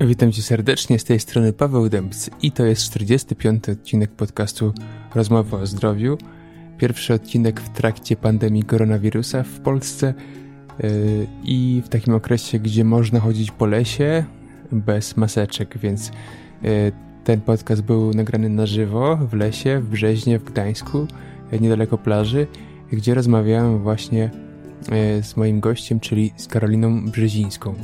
Witam Cię serdecznie, z tej strony Paweł Dębc i to jest 45. odcinek podcastu Rozmowy o zdrowiu. Pierwszy odcinek w trakcie pandemii koronawirusa w Polsce yy, i w takim okresie, gdzie można chodzić po lesie bez maseczek, więc yy, ten podcast był nagrany na żywo w lesie, w Brzeźnie, w Gdańsku, yy, niedaleko plaży, gdzie rozmawiałem właśnie z moim gościem, czyli z Karoliną Brzezińską.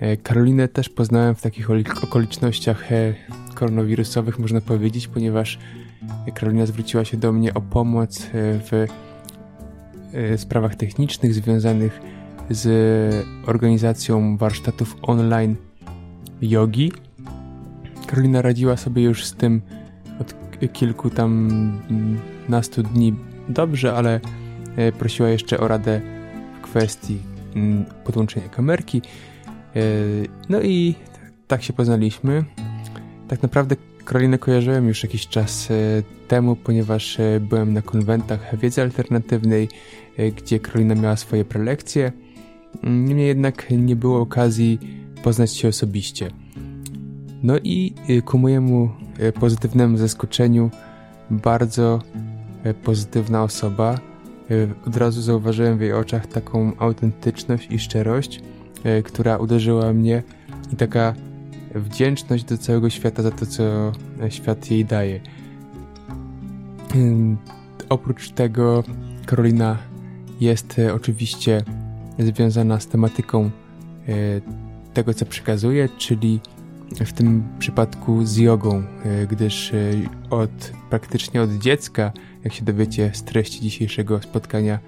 E, Karolinę też poznałem w takich okolicznościach e, koronawirusowych, można powiedzieć, ponieważ Karolina zwróciła się do mnie o pomoc e, w sprawach technicznych związanych z organizacją warsztatów online jogi. Karolina radziła sobie już z tym od kilku tam nastu dni dobrze, ale prosiła jeszcze o radę w kwestii podłączenia kamerki. E, no i tak się poznaliśmy. Tak naprawdę Karolinę kojarzyłem już jakiś czas e, temu, ponieważ e, byłem na konwentach wiedzy alternatywnej, gdzie Karolina miała swoje prelekcje. Niemniej jednak nie było okazji poznać się osobiście. No i ku mojemu pozytywnemu zaskoczeniu bardzo pozytywna osoba. Od razu zauważyłem w jej oczach taką autentyczność i szczerość, E, która uderzyła mnie i taka wdzięczność do całego świata za to, co świat jej daje. Oprócz tego Karolina jest e, oczywiście związana z tematyką e, tego, co przekazuje, czyli w tym przypadku z jogą, gdyż od praktycznie od dziecka, jak się dowiecie z treści dzisiejszego spotkania,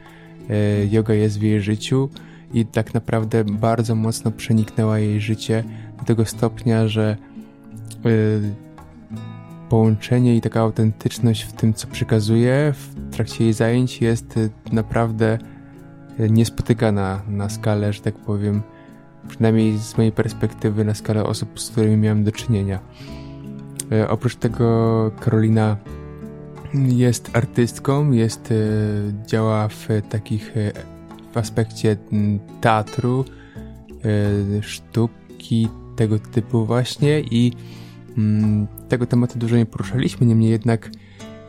yoga jest w jej życiu i tak naprawdę bardzo mocno przeniknęła jej życie do tego stopnia, że połączenie i taka autentyczność w tym, co przekazuje w trakcie jej zajęć jest naprawdę niespotykana na skalę, że tak powiem, przynajmniej z mojej perspektywy, na skalę osób, z którymi miałem do czynienia. Yy, oprócz tego Karolina jest artystką, jest, yy, działa w takich w aspekcie teatru, e, sztuki, tego typu właśnie i mm, tego tematu dużo nie poruszaliśmy, niemniej jednak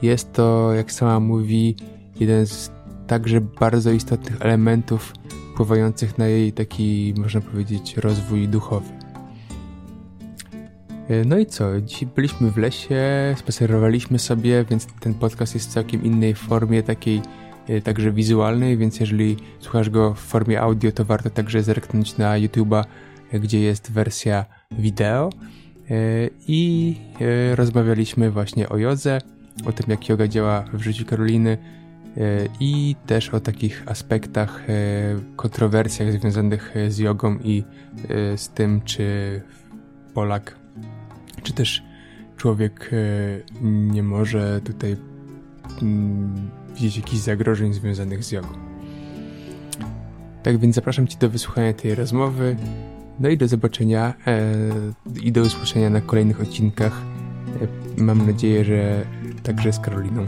jest to, jak sama mówi, jeden z także bardzo istotnych elementów wpływających na jej taki, można powiedzieć, rozwój duchowy. E, no i co? Dzisiaj byliśmy w lesie, spacerowaliśmy sobie, więc ten podcast jest w całkiem innej formie, takiej Y, także wizualnej, więc jeżeli słuchasz go w formie audio, to warto także zerknąć na YouTube'a, gdzie jest wersja wideo. I rozmawialiśmy właśnie o jodze, o tym jak yoga działa w życiu Karoliny i też o takich aspektach, kontrowersjach związanych z jogą i z tym, czy Polak, czy też człowiek nie może tutaj mm, widzieć jakichś zagrożeń związanych z jogą. Tak więc zapraszam Cię do wysłuchania tej rozmowy. No i do zobaczenia e, i do usłyszenia na kolejnych odcinkach. E, mam nadzieję, że także z Karoliną.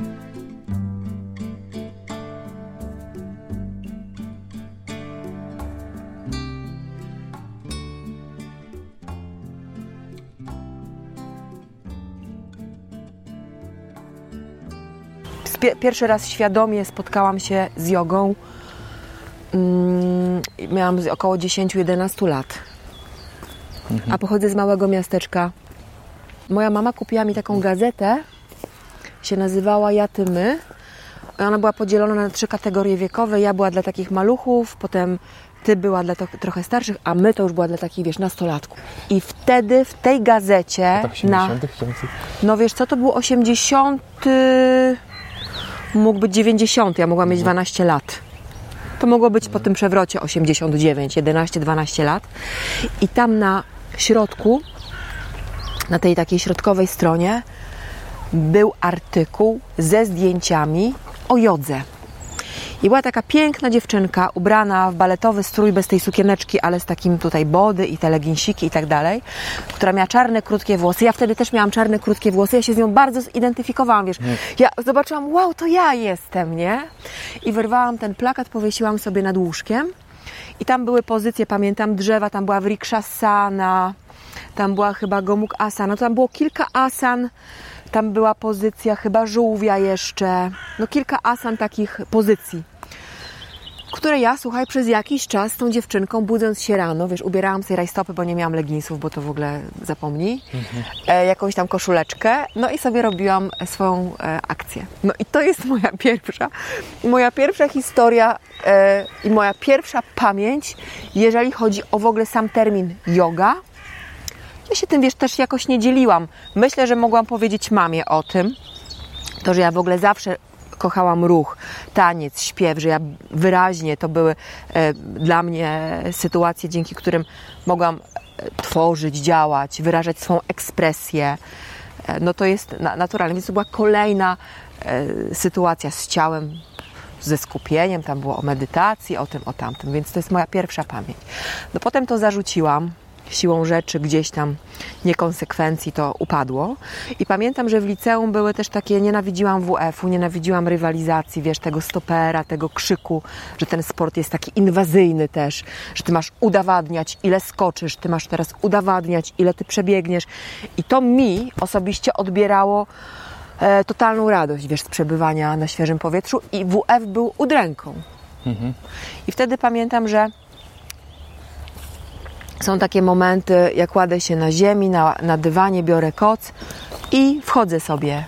Pierwszy raz świadomie spotkałam się z jogą. Mm, miałam około 10-11 lat. Mhm. A pochodzę z małego miasteczka. Moja mama kupiła mi taką gazetę, się nazywała Ja, Ty, My. Ona była podzielona na trzy kategorie wiekowe. Ja była dla takich maluchów, potem ty była dla to, trochę starszych, a my to już była dla takich, wiesz, nastolatków. I wtedy w tej gazecie. 80 na. No wiesz co, to był 80 mógł być 90, ja mogłam mieć 12 mhm. lat. To mogło być po tym przewrocie 89, 11, 12 lat. I tam na środku, na tej takiej środkowej stronie, był artykuł ze zdjęciami o jodze. I była taka piękna dziewczynka, ubrana w baletowy strój bez tej sukieneczki, ale z takim tutaj body i te leginsiki i tak dalej, która miała czarne, krótkie włosy. Ja wtedy też miałam czarne, krótkie włosy. Ja się z nią bardzo zidentyfikowałam, wiesz. Ja zobaczyłam, wow, to ja jestem, nie? I wyrwałam ten plakat, powiesiłam sobie nad łóżkiem. I tam były pozycje, pamiętam, drzewa, tam była wrikshasana, tam była chyba Gomuk Asan, no tam było kilka asan, tam była pozycja chyba żółwia jeszcze, no kilka asan takich pozycji które ja, słuchaj, przez jakiś czas z tą dziewczynką, budząc się rano, wiesz, ubierałam sobie rajstopy, bo nie miałam leginsów, bo to w ogóle zapomnij, mhm. e, jakąś tam koszuleczkę, no i sobie robiłam swoją e, akcję. No i to jest moja pierwsza, moja pierwsza historia e, i moja pierwsza pamięć, jeżeli chodzi o w ogóle sam termin yoga. Ja się tym, wiesz, też jakoś nie dzieliłam. Myślę, że mogłam powiedzieć mamie o tym, to, że ja w ogóle zawsze kochałam ruch, taniec, śpiew, że ja wyraźnie to były e, dla mnie sytuacje, dzięki którym mogłam e, tworzyć, działać, wyrażać swoją ekspresję. E, no to jest naturalne, więc to była kolejna sytuacja z ciałem, ze skupieniem, tam było o medytacji, o tym, o tamtym, więc to jest moja pierwsza pamięć. No potem to zarzuciłam, siłą rzeczy gdzieś tam niekonsekwencji to upadło. I pamiętam, że w liceum były też takie, nienawidziłam WF-u, nienawidziłam rywalizacji, wiesz, tego stopera, tego krzyku, że ten sport jest taki inwazyjny też, że ty masz udowadniać, ile skoczysz, ty masz teraz udowadniać, ile ty przebiegniesz. I to mi osobiście odbierało e, totalną radość, wiesz, z przebywania na świeżym powietrzu i WF był udręką. Mhm. I wtedy pamiętam, że są takie momenty, jak kładę się na ziemi, na, na dywanie, biorę koc i wchodzę sobie.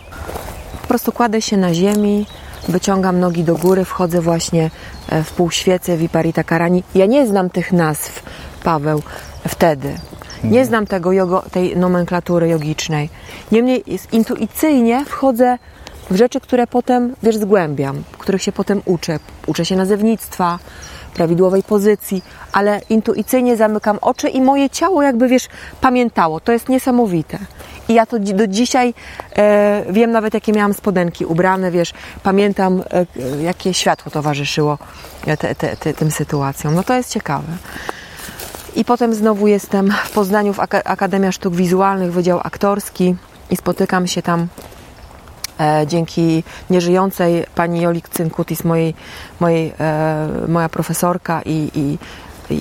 Po prostu kładę się na ziemi, wyciągam nogi do góry, wchodzę właśnie e, w półświecę Viparita Karani. Ja nie znam tych nazw, Paweł, wtedy. Nie znam tego jogo, tej nomenklatury jogicznej. Niemniej intuicyjnie wchodzę w rzeczy, które potem, wiesz, zgłębiam, których się potem uczę. Uczę się nazewnictwa, prawidłowej pozycji, ale intuicyjnie zamykam oczy i moje ciało jakby, wiesz, pamiętało. To jest niesamowite. I ja to do dzisiaj e, wiem nawet, jakie miałam spodenki ubrane, wiesz, pamiętam, e, jakie światło towarzyszyło te, te, te, tym sytuacjom. No to jest ciekawe. I potem znowu jestem w Poznaniu w Akademia Sztuk Wizualnych, Wydział Aktorski i spotykam się tam E, dzięki nieżyjącej pani Jolik Cynkutis, mojej, mojej, e, moja profesorka i, i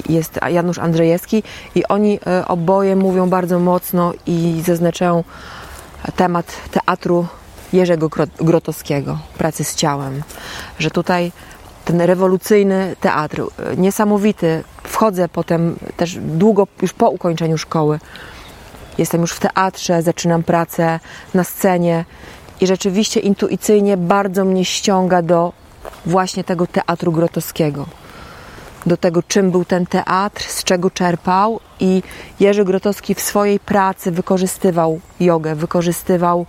jest Janusz Andrzejewski i oni e, oboje mówią bardzo mocno i zaznaczają temat teatru Jerzego Grotowskiego, pracy z ciałem, że tutaj ten rewolucyjny teatr, niesamowity, wchodzę potem też długo, już po ukończeniu szkoły, jestem już w teatrze, zaczynam pracę na scenie i rzeczywiście intuicyjnie bardzo mnie ściąga do właśnie tego teatru grotowskiego. Do tego, czym był ten teatr, z czego czerpał, i Jerzy Grotowski w swojej pracy wykorzystywał jogę, wykorzystywał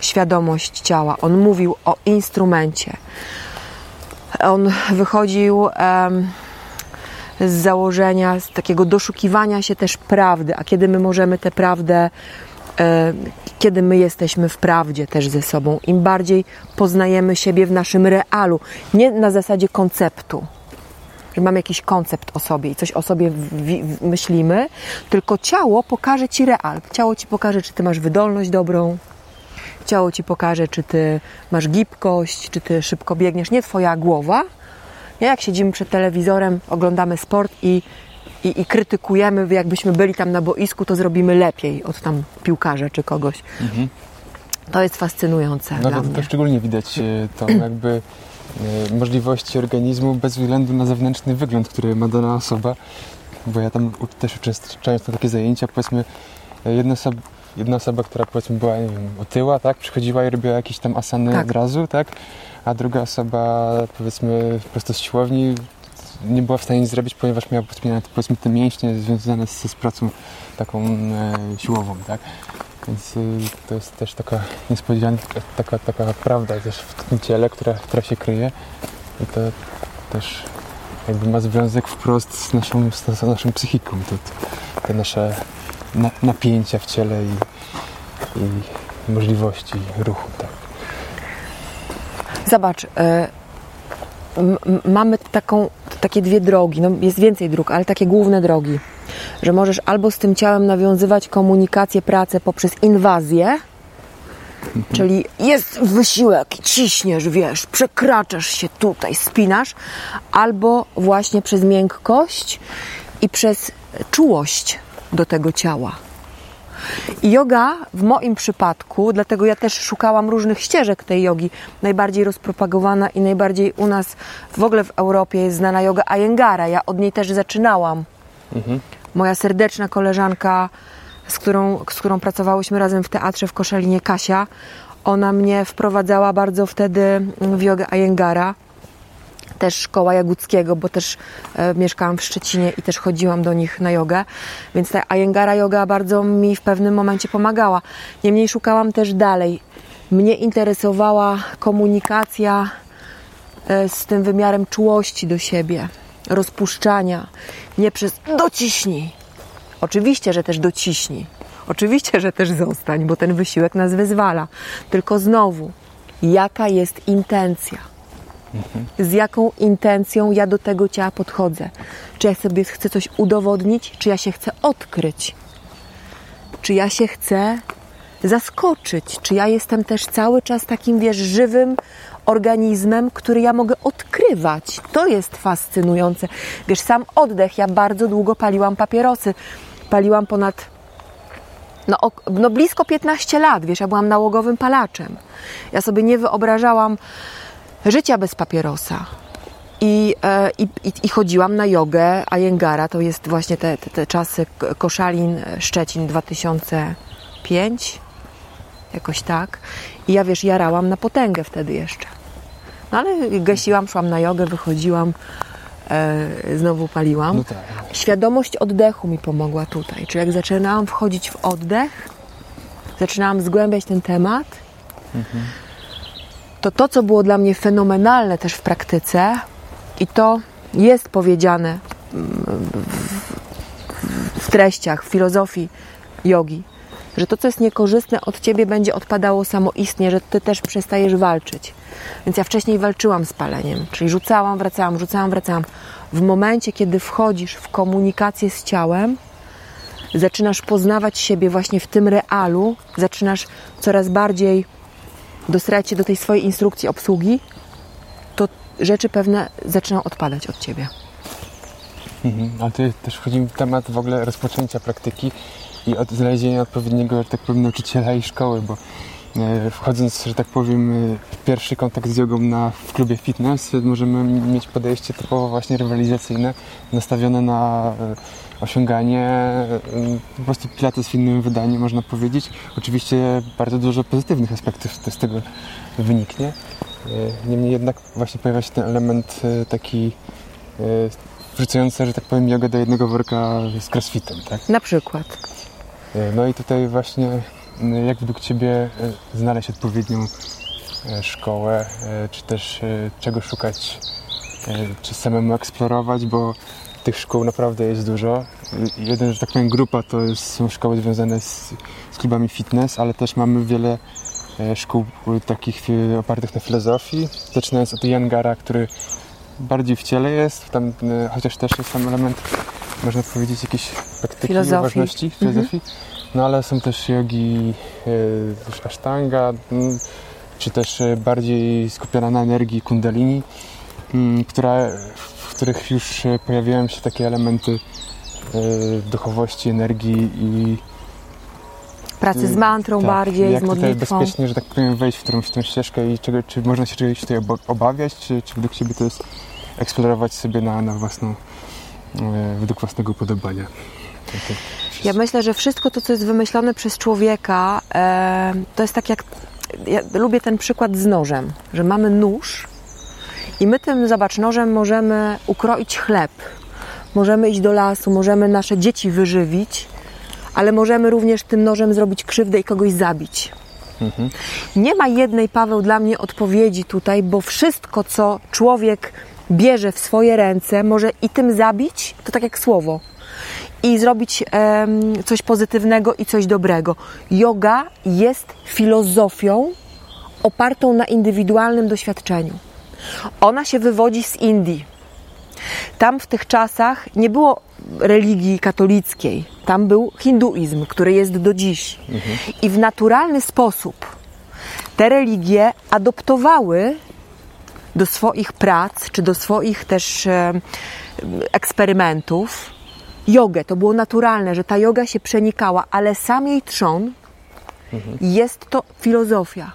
świadomość ciała. On mówił o instrumencie. On wychodził z założenia, z takiego doszukiwania się też prawdy, a kiedy my możemy tę prawdę kiedy my jesteśmy w prawdzie też ze sobą, im bardziej poznajemy siebie w naszym realu, nie na zasadzie konceptu, że mamy jakiś koncept o sobie i coś o sobie myślimy, tylko ciało pokaże ci real. Ciało ci pokaże, czy ty masz wydolność dobrą, ciało ci pokaże, czy ty masz gibkość, czy ty szybko biegniesz, nie twoja głowa. Nie jak siedzimy przed telewizorem, oglądamy sport i i, i, krytykujemy, jakbyśmy byli tam na boisku, to zrobimy lepiej od tam piłkarza czy kogoś. Mhm. To jest fascynujące. No to, to, szczególnie widać e, tą jakby e, możliwości organizmu bez względu na zewnętrzny wygląd, który ma dana osoba. Bo ja tam też uczestniczając na takie zajęcia, powiedzmy, e, jedna osoba, jedna osoba, która powiedzmy była, nie wiem, otyła, tak, przychodziła i robiła jakieś tam asany tak. od razu, tak, a druga osoba, powiedzmy, prosto z siłowni nie była w stanie nic zrobić, ponieważ miała powiedzmy te mięśnie związane z, z pracą taką e, siłową, tak? Więc y, to jest też taka niespodzianka, taka, taka prawda też w tym ciele, która, która się kryje i to też jakby ma związek wprost z naszą, z naszą psychiką, to, te nasze na, napięcia w ciele i, i możliwości ruchu, tak. Zobacz, y mamy taką, takie dwie drogi, no jest więcej dróg, ale takie główne drogi, że możesz albo z tym ciałem nawiązywać komunikację, pracę poprzez inwazję, czyli jest wysiłek, ciśniesz, wiesz, przekraczasz się tutaj, spinasz, albo właśnie przez miękkość i przez czułość do tego ciała. I yoga w moim przypadku, dlatego ja też szukałam różnych ścieżek tej jogi. Najbardziej rozpropagowana i najbardziej u nas w ogóle w Europie jest znana yoga Ayengara. Ja od niej też zaczynałam. Moja serdeczna koleżanka, z którą, z którą pracowałyśmy razem w teatrze w Koszalinie, Kasia, ona mnie wprowadzała bardzo wtedy w jogę Ayengara też szkoła Jaguckiego, bo też e, mieszkałam w Szczecinie i też chodziłam do nich na jogę, więc ta Ayengara yoga bardzo mi w pewnym momencie pomagała. Niemniej szukałam też dalej. Mnie interesowała komunikacja e, z tym wymiarem czułości do siebie, rozpuszczania, nie przez dociśnij. Oczywiście, że też dociśnij. Oczywiście, że też zostań, bo ten wysiłek nas wyzwala. Tylko znowu, jaka jest intencja? Z jaką intencją ja do tego ciała podchodzę. Czy ja sobie chcę coś udowodnić, czy ja się chcę odkryć, czy ja się chcę zaskoczyć, czy ja jestem też cały czas takim, wiesz, żywym organizmem, który ja mogę odkrywać. To jest fascynujące. Wiesz, sam oddech, ja bardzo długo paliłam papierosy. Paliłam ponad no, no blisko 15 lat, wiesz, ja byłam nałogowym palaczem. Ja sobie nie wyobrażałam życia bez papierosa. I, e, i, i, chodziłam na jogę Ayengara, to jest właśnie te, te, te czasy Koszalin, Szczecin 2005, jakoś tak. I ja wiesz, jarałam na potęgę wtedy jeszcze. No ale gasiłam, szłam na jogę, wychodziłam, e, znowu paliłam. No tak. Świadomość oddechu mi pomogła tutaj. Czyli jak zaczynałam wchodzić w oddech, zaczynałam zgłębiać ten temat, mhm to to, co było dla mnie fenomenalne też w praktyce, i to jest powiedziane w treściach, w filozofii jogi, że to, co jest niekorzystne od ciebie, będzie odpadało samoistnie, że ty też przestajesz walczyć. Więc ja wcześniej walczyłam z paleniem, czyli rzucałam, wracałam, rzucałam, wracałam. W momencie, kiedy wchodzisz w komunikację z ciałem, zaczynasz poznawać siebie właśnie w tym realu, zaczynasz coraz bardziej dostarać się do tej swojej instrukcji obsługi, to rzeczy pewne zaczynają odpadać od ciebie. Mhm, ale tu też wchodzi temat w ogóle rozpoczęcia praktyki i od znalezienia odpowiedniego, że tak powiem, nauczyciela i szkoły, bo e, wchodząc, że tak powiem, e, w pierwszy kontakt z jogą na, w klubie fitness, możemy mieć podejście typowo właśnie rywalizacyjne, nastawione na e, osiąganie po prostu pilates w innym wydaniu, można powiedzieć. Oczywiście bardzo dużo pozytywnych aspektów z tego wyniknie. E, niemniej jednak właśnie pojawia się ten element e, taki e, wrzucający, że tak powiem, jogę do jednego worka z crossfitem, tak? Na przykład. No i tutaj właśnie jak według Ciebie znaleźć odpowiednią szkołę, czy też czego szukać, czy samemu eksplorować, bo tych szkół naprawdę jest dużo. Jeden, że tak powiem, grupa to jest, są szkoły związane z, z klubami fitness, ale też mamy wiele e, szkół takich e, opartych na filozofii, zaczynając od Yangara, który bardziej w ciele jest, tam, e, chociaż też jest tam element, można powiedzieć, jakiejś praktyki filozofii. ważności, mhm. filozofii. No ale są też jogi, też Ashtanga, czy też bardziej skupiona na energii kundalini, która których już pojawiają się takie elementy e, duchowości, energii i pracy z mantrą tak, bardziej, jak z modlitwą. Tutaj bezpiecznie, że tak powiem, wejść w którąś tę ścieżkę i czego, czy można się czegoś tutaj obawiać, czy, czy według Ciebie to jest eksplorować sobie na, na własną, e, według własnego upodobania? Ja myślę, że wszystko to, co jest wymyślone przez człowieka, e, to jest tak jak, ja lubię ten przykład z nożem, że mamy nóż, i my tym, zobacz, nożem możemy ukroić chleb, możemy iść do lasu, możemy nasze dzieci wyżywić, ale możemy również tym nożem zrobić krzywdę i kogoś zabić. Mhm. Nie ma jednej, Paweł, dla mnie odpowiedzi tutaj, bo wszystko, co człowiek bierze w swoje ręce, może i tym zabić, to tak jak słowo, i zrobić um, coś pozytywnego i coś dobrego. Yoga jest filozofią opartą na indywidualnym doświadczeniu. Ona się wywodzi z Indii. Tam w tych czasach nie było religii katolickiej. Tam był hinduizm, który jest do dziś. Mhm. I w naturalny sposób te religie adoptowały do swoich prac, czy do swoich też e, eksperymentów jogę. To było naturalne, że ta yoga się przenikała, ale sam jej trzon jest to filozofia.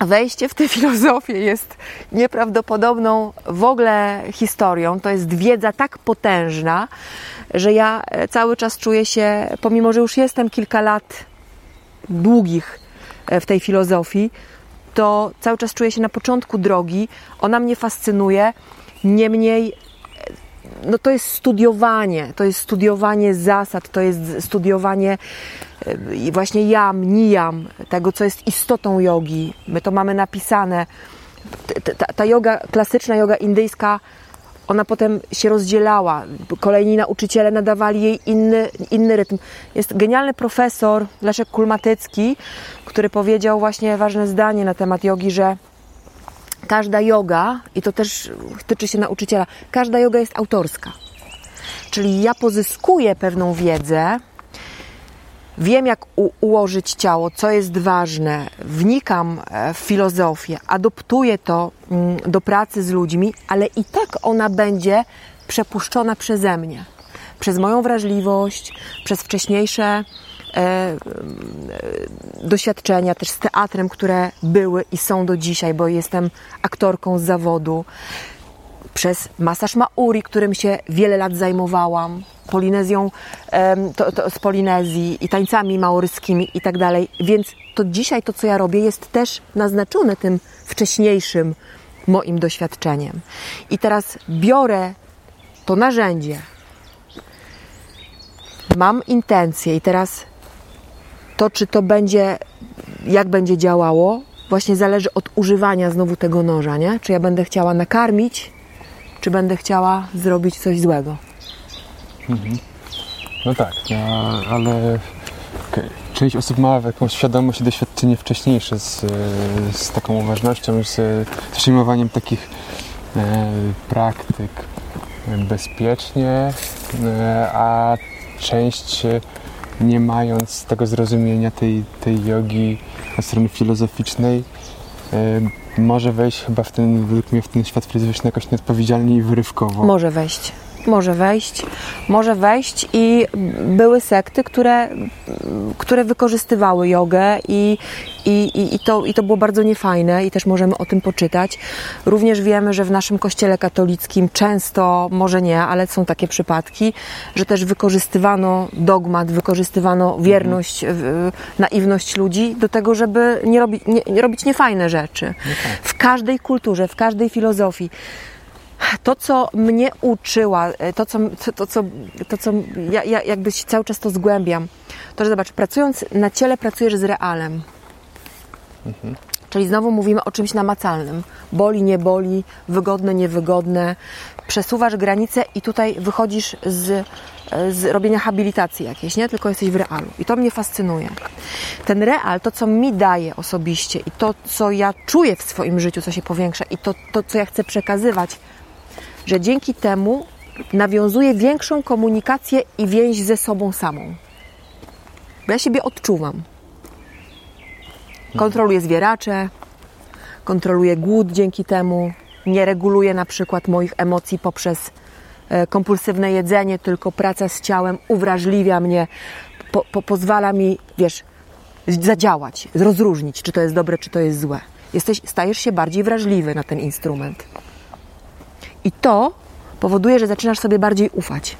Wejście w tę filozofię jest nieprawdopodobną w ogóle historią. To jest wiedza tak potężna, że ja e, cały czas czuję się, pomimo że już jestem kilka lat długich e, w tej filozofii, to cały czas czuję się na początku drogi. Ona mnie fascynuje. Niemniej no to jest studiowanie, to jest studiowanie zasad, to jest studiowanie e, właśnie jam, nijam, tego co jest istotą jogi. My to mamy napisane. Ta, yoga, klasyczna yoga indyjska, ona potem się rozdzielała. Kolejni nauczyciele nadawali jej inny, inny rytm. Jest genialny profesor Leszek Kulmatycki, który powiedział właśnie ważne zdanie na temat jogi, że każda yoga, i to też tyczy się nauczyciela, każda yoga jest autorska. Czyli ja pozyskuję pewną wiedzę, wiem jak ułożyć ciało, co jest ważne, wnikam e, w filozofię, adoptuję to mm, do pracy z ludźmi, ale i tak ona będzie przepuszczona przeze mnie. Przez moją wrażliwość, przez wcześniejsze doświadczenia też z teatrem, które były i są do dzisiaj, bo jestem aktorką z zawodu. Przez masaż Mauri, którym się wiele lat zajmowałam, Polinezją to, to z Polinezji i tańcami maoryskimi i tak dalej. Więc to dzisiaj to, co ja robię, jest też naznaczone tym wcześniejszym moim doświadczeniem. I teraz biorę to narzędzie, mam intencję i teraz to, czy to będzie, jak będzie działało, właśnie zależy od używania znowu tego noża, nie? Czy ja będę chciała nakarmić, czy będę chciała zrobić coś złego. Mhm. No tak, ale okay. część osób ma jakąś świadomość i doświadczenie wcześniejsze z, z taką uważnością, z, z przyjmowaniem takich e, praktyk bezpiecznie, e, a część nie mając tego zrozumienia tej, tej jogi od strony filozoficznej, może wejść chyba w ten, według mnie, w ten świat filozoficzny jakoś nieodpowiedzialnie i wyrywkowo. Może wejść może wejść, może wejść i były sekty, które, które wykorzystywały jogę i, i, i, to, i to było bardzo niefajne i też możemy o tym poczytać. Również wiemy, że w naszym kościele katolickim często, może nie, ale są takie przypadki, że też wykorzystywano dogmat, wykorzystywano wierność, mhm. naiwność ludzi do tego, żeby nie, robi, nie, nie robić niefajne rzeczy. No tak. W każdej kulturze, w każdej filozofii to, co mnie uczyła, e, to, co, to, co, to, co ja, ja jakby cały czas to zgłębiam, to, że zobacz, pracując na ciele, pracujesz z realem. Mhm. Czyli znowu mówimy o czymś namacalnym. Boli, nie boli, wygodne, niewygodne. Przesuwasz granice i tutaj wychodzisz z, e, z robienia habilitacji jakiejś, nie? Tylko jesteś w realu. I to mnie fascynuje. Ten real, to co mi daje osobiście i to, co ja czuję w swoim życiu, co się powiększa i to, to co ja chcę przekazywać, że dzięki temu nawiązuję większą komunikację i więź ze sobą samą. Bo ja siebie odczuwam. Kontroluję zwieracze, kontroluję głód dzięki temu, nie reguluję na przykład moich emocji poprzez e, kompulsywne jedzenie, tylko praca z ciałem uwrażliwia mnie, po, po, pozwala mi, wiesz, zadziałać, rozróżnić, czy to jest dobre, czy to jest złe. Jesteś, stajesz się bardziej wrażliwy na ten instrument. I to powoduje, że zaczynasz sobie bardziej ufać.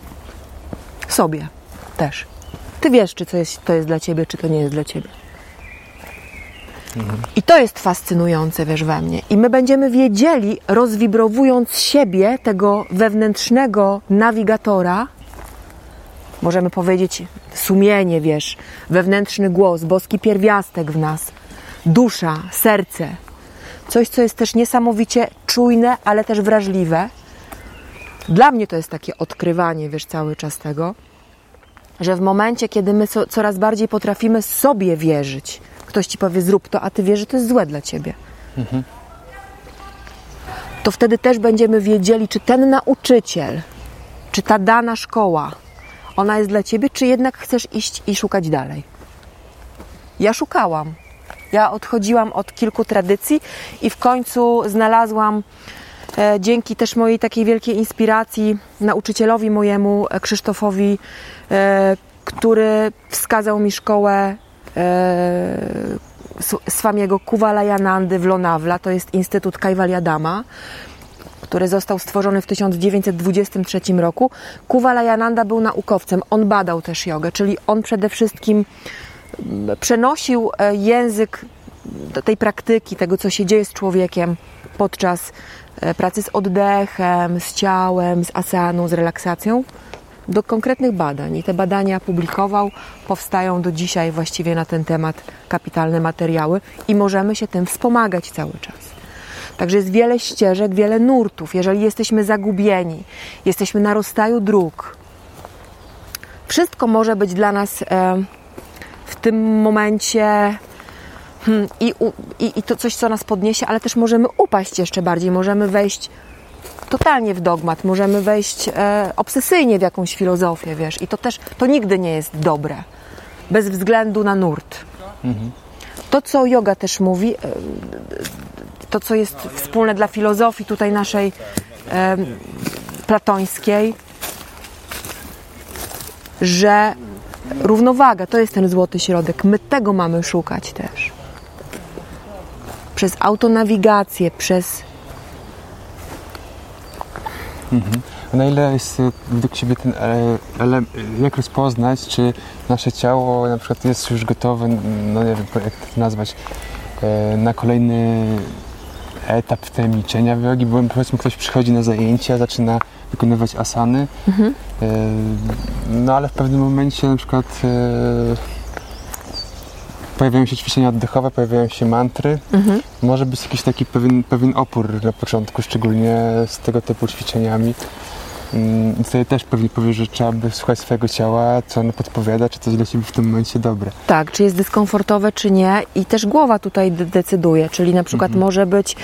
Sobie też. Ty wiesz, czy to jest, to jest dla ciebie, czy to nie jest dla ciebie. Mhm. I to jest fascynujące, wiesz, we mnie. I my będziemy wiedzieli, rozwibrowując siebie, tego wewnętrznego nawigatora, możemy powiedzieć sumienie, wiesz, wewnętrzny głos, boski pierwiastek w nas, dusza, serce, Coś, co jest też niesamowicie czujne, ale też wrażliwe. Dla mnie to jest takie odkrywanie, wiesz, cały czas tego, że w momencie, kiedy my so, coraz bardziej potrafimy sobie wierzyć, ktoś ci powie, zrób to, a ty wiesz, że to jest złe dla ciebie. Mhm. To wtedy też będziemy wiedzieli, czy ten nauczyciel, czy ta dana szkoła, ona jest dla ciebie, czy jednak chcesz iść i szukać dalej. Ja szukałam. Ja odchodziłam od kilku tradycji i w końcu znalazłam dzięki też mojej takiej wielkiej inspiracji nauczycielowi mojemu e, Krzysztofowi, e, który wskazał mi szkołę Swamiego Kuwalajanandy w Lonawla, to jest Instytut Kajwaliadama, który został stworzony w 1923 roku. Kuwalajananda był naukowcem, on badał też jogę, czyli on przede wszystkim przenosił język tej praktyki, tego co się dzieje z człowiekiem podczas e, pracy z oddechem, z ciałem, z asaną, z relaksacją, do konkretnych badań. I te badania publikował, powstają do dzisiaj właściwie na ten temat kapitalne materiały i możemy się tym wspomagać cały czas. Także jest wiele ścieżek, wiele nurtów. Jeżeli jesteśmy zagubieni, jesteśmy na rozstaju dróg, wszystko może być dla nas e, w tym momencie Hmm, i, i, I to coś, co nas podniesie, ale też możemy upaść jeszcze bardziej, możemy wejść totalnie w dogmat, możemy wejść e, obsesyjnie w jakąś filozofię, wiesz, i to też, to nigdy nie jest dobre, bez względu na nurt. Mhm. To, co yoga też mówi, e, to, co jest wspólne dla filozofii tutaj naszej e, platońskiej, że równowaga to jest ten złoty środek. My tego mamy szukać też przez autonawigację, przez. Mhm. A na ile jest e, według Ciebie ten ale jak rozpoznać, czy nasze ciało na przykład jest już gotowe, no nie wiem, jak to nazwać, e, na kolejny etap tej milczenia w jogi, bo powiedzmy ktoś przychodzi na zajęcia, zaczyna wykonywać asany, mhm. E, no ale w pewnym momencie na przykład pojawiają się ćwiczenia oddechowe, pojawiają się mantry. Mhm. Może być jakiś taki pewien, pewien opór na początku, szczególnie z tego typu ćwiczeniami. Mm, I tutaj też pewnie powiesz, że trzeba by słuchać swojego ciała, co ono podpowiada, czy to jest dla Ciebie w tym momencie dobre. Tak, czy jest dyskomfortowe, czy nie. I też głowa tutaj decyduje, czyli na przykład mhm. może być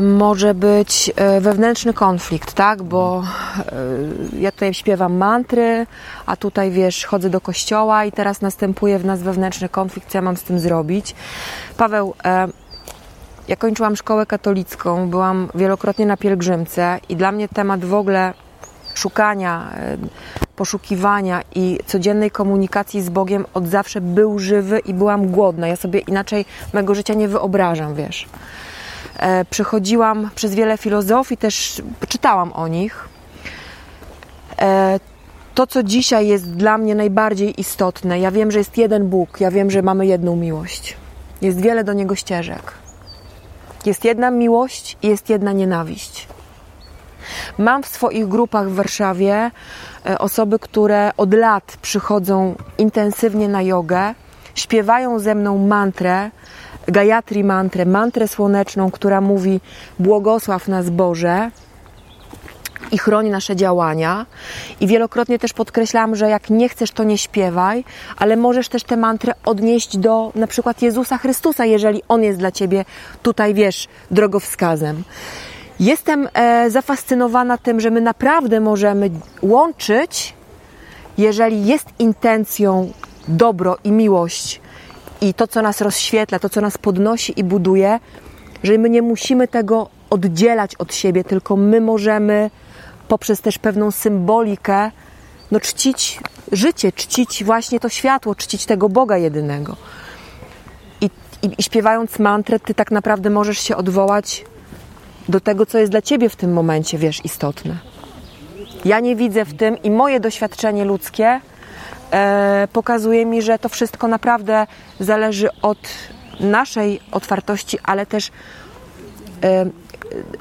może być e, wewnętrzny konflikt, tak? Bo e, ja tutaj śpiewam mantry, a tutaj wiesz, chodzę do kościoła i teraz następuje w nas wewnętrzny konflikt, co ja mam z tym zrobić. Paweł, ja kończyłam szkołę katolicką, byłam wielokrotnie na pielgrzymce i dla mnie temat w ogóle szukania, poszukiwania i codziennej komunikacji z Bogiem od zawsze był żywy i byłam głodna. Ja sobie inaczej mego życia nie wyobrażam, wiesz. E, przechodziłam przez wiele filozofii, też czytałam o nich. E, to, co dzisiaj jest dla mnie najbardziej istotne, ja wiem, że jest jeden Bóg, ja wiem, że mamy jedną miłość. Jest wiele do Niego ścieżek. Jest jedna miłość i jest jedna nienawiść. Mam w swoich grupach w Warszawie e, osoby, które od lat przychodzą intensywnie na jogę, śpiewają ze mną mantrę, Gayatri mantrę, mantrę słoneczną, która mówi błogosław nas Boże i chroni nasze działania. I wielokrotnie też podkreślam, że jak nie chcesz, to nie śpiewaj, ale możesz też tę mantrę odnieść do na przykład Jezusa Chrystusa, jeżeli On jest dla Ciebie tutaj, wiesz, drogowskazem. Jestem e, zafascynowana tym, że my naprawdę możemy łączyć, jeżeli jest intencją dobro i miłość i to, co nas rozświetla, to, co nas podnosi i buduje, że my nie musimy tego oddzielać od siebie, tylko my możemy poprzez też pewną symbolikę no, czcić życie, czcić właśnie to światło, czcić tego Boga jedynego. I, i, I śpiewając mantrę, ty tak naprawdę możesz się odwołać do tego, co jest dla ciebie w tym momencie, wiesz, istotne. Ja nie widzę w tym i moje doświadczenie ludzkie pokazuje mi, że to wszystko naprawdę zależy od naszej otwartości, ale też e,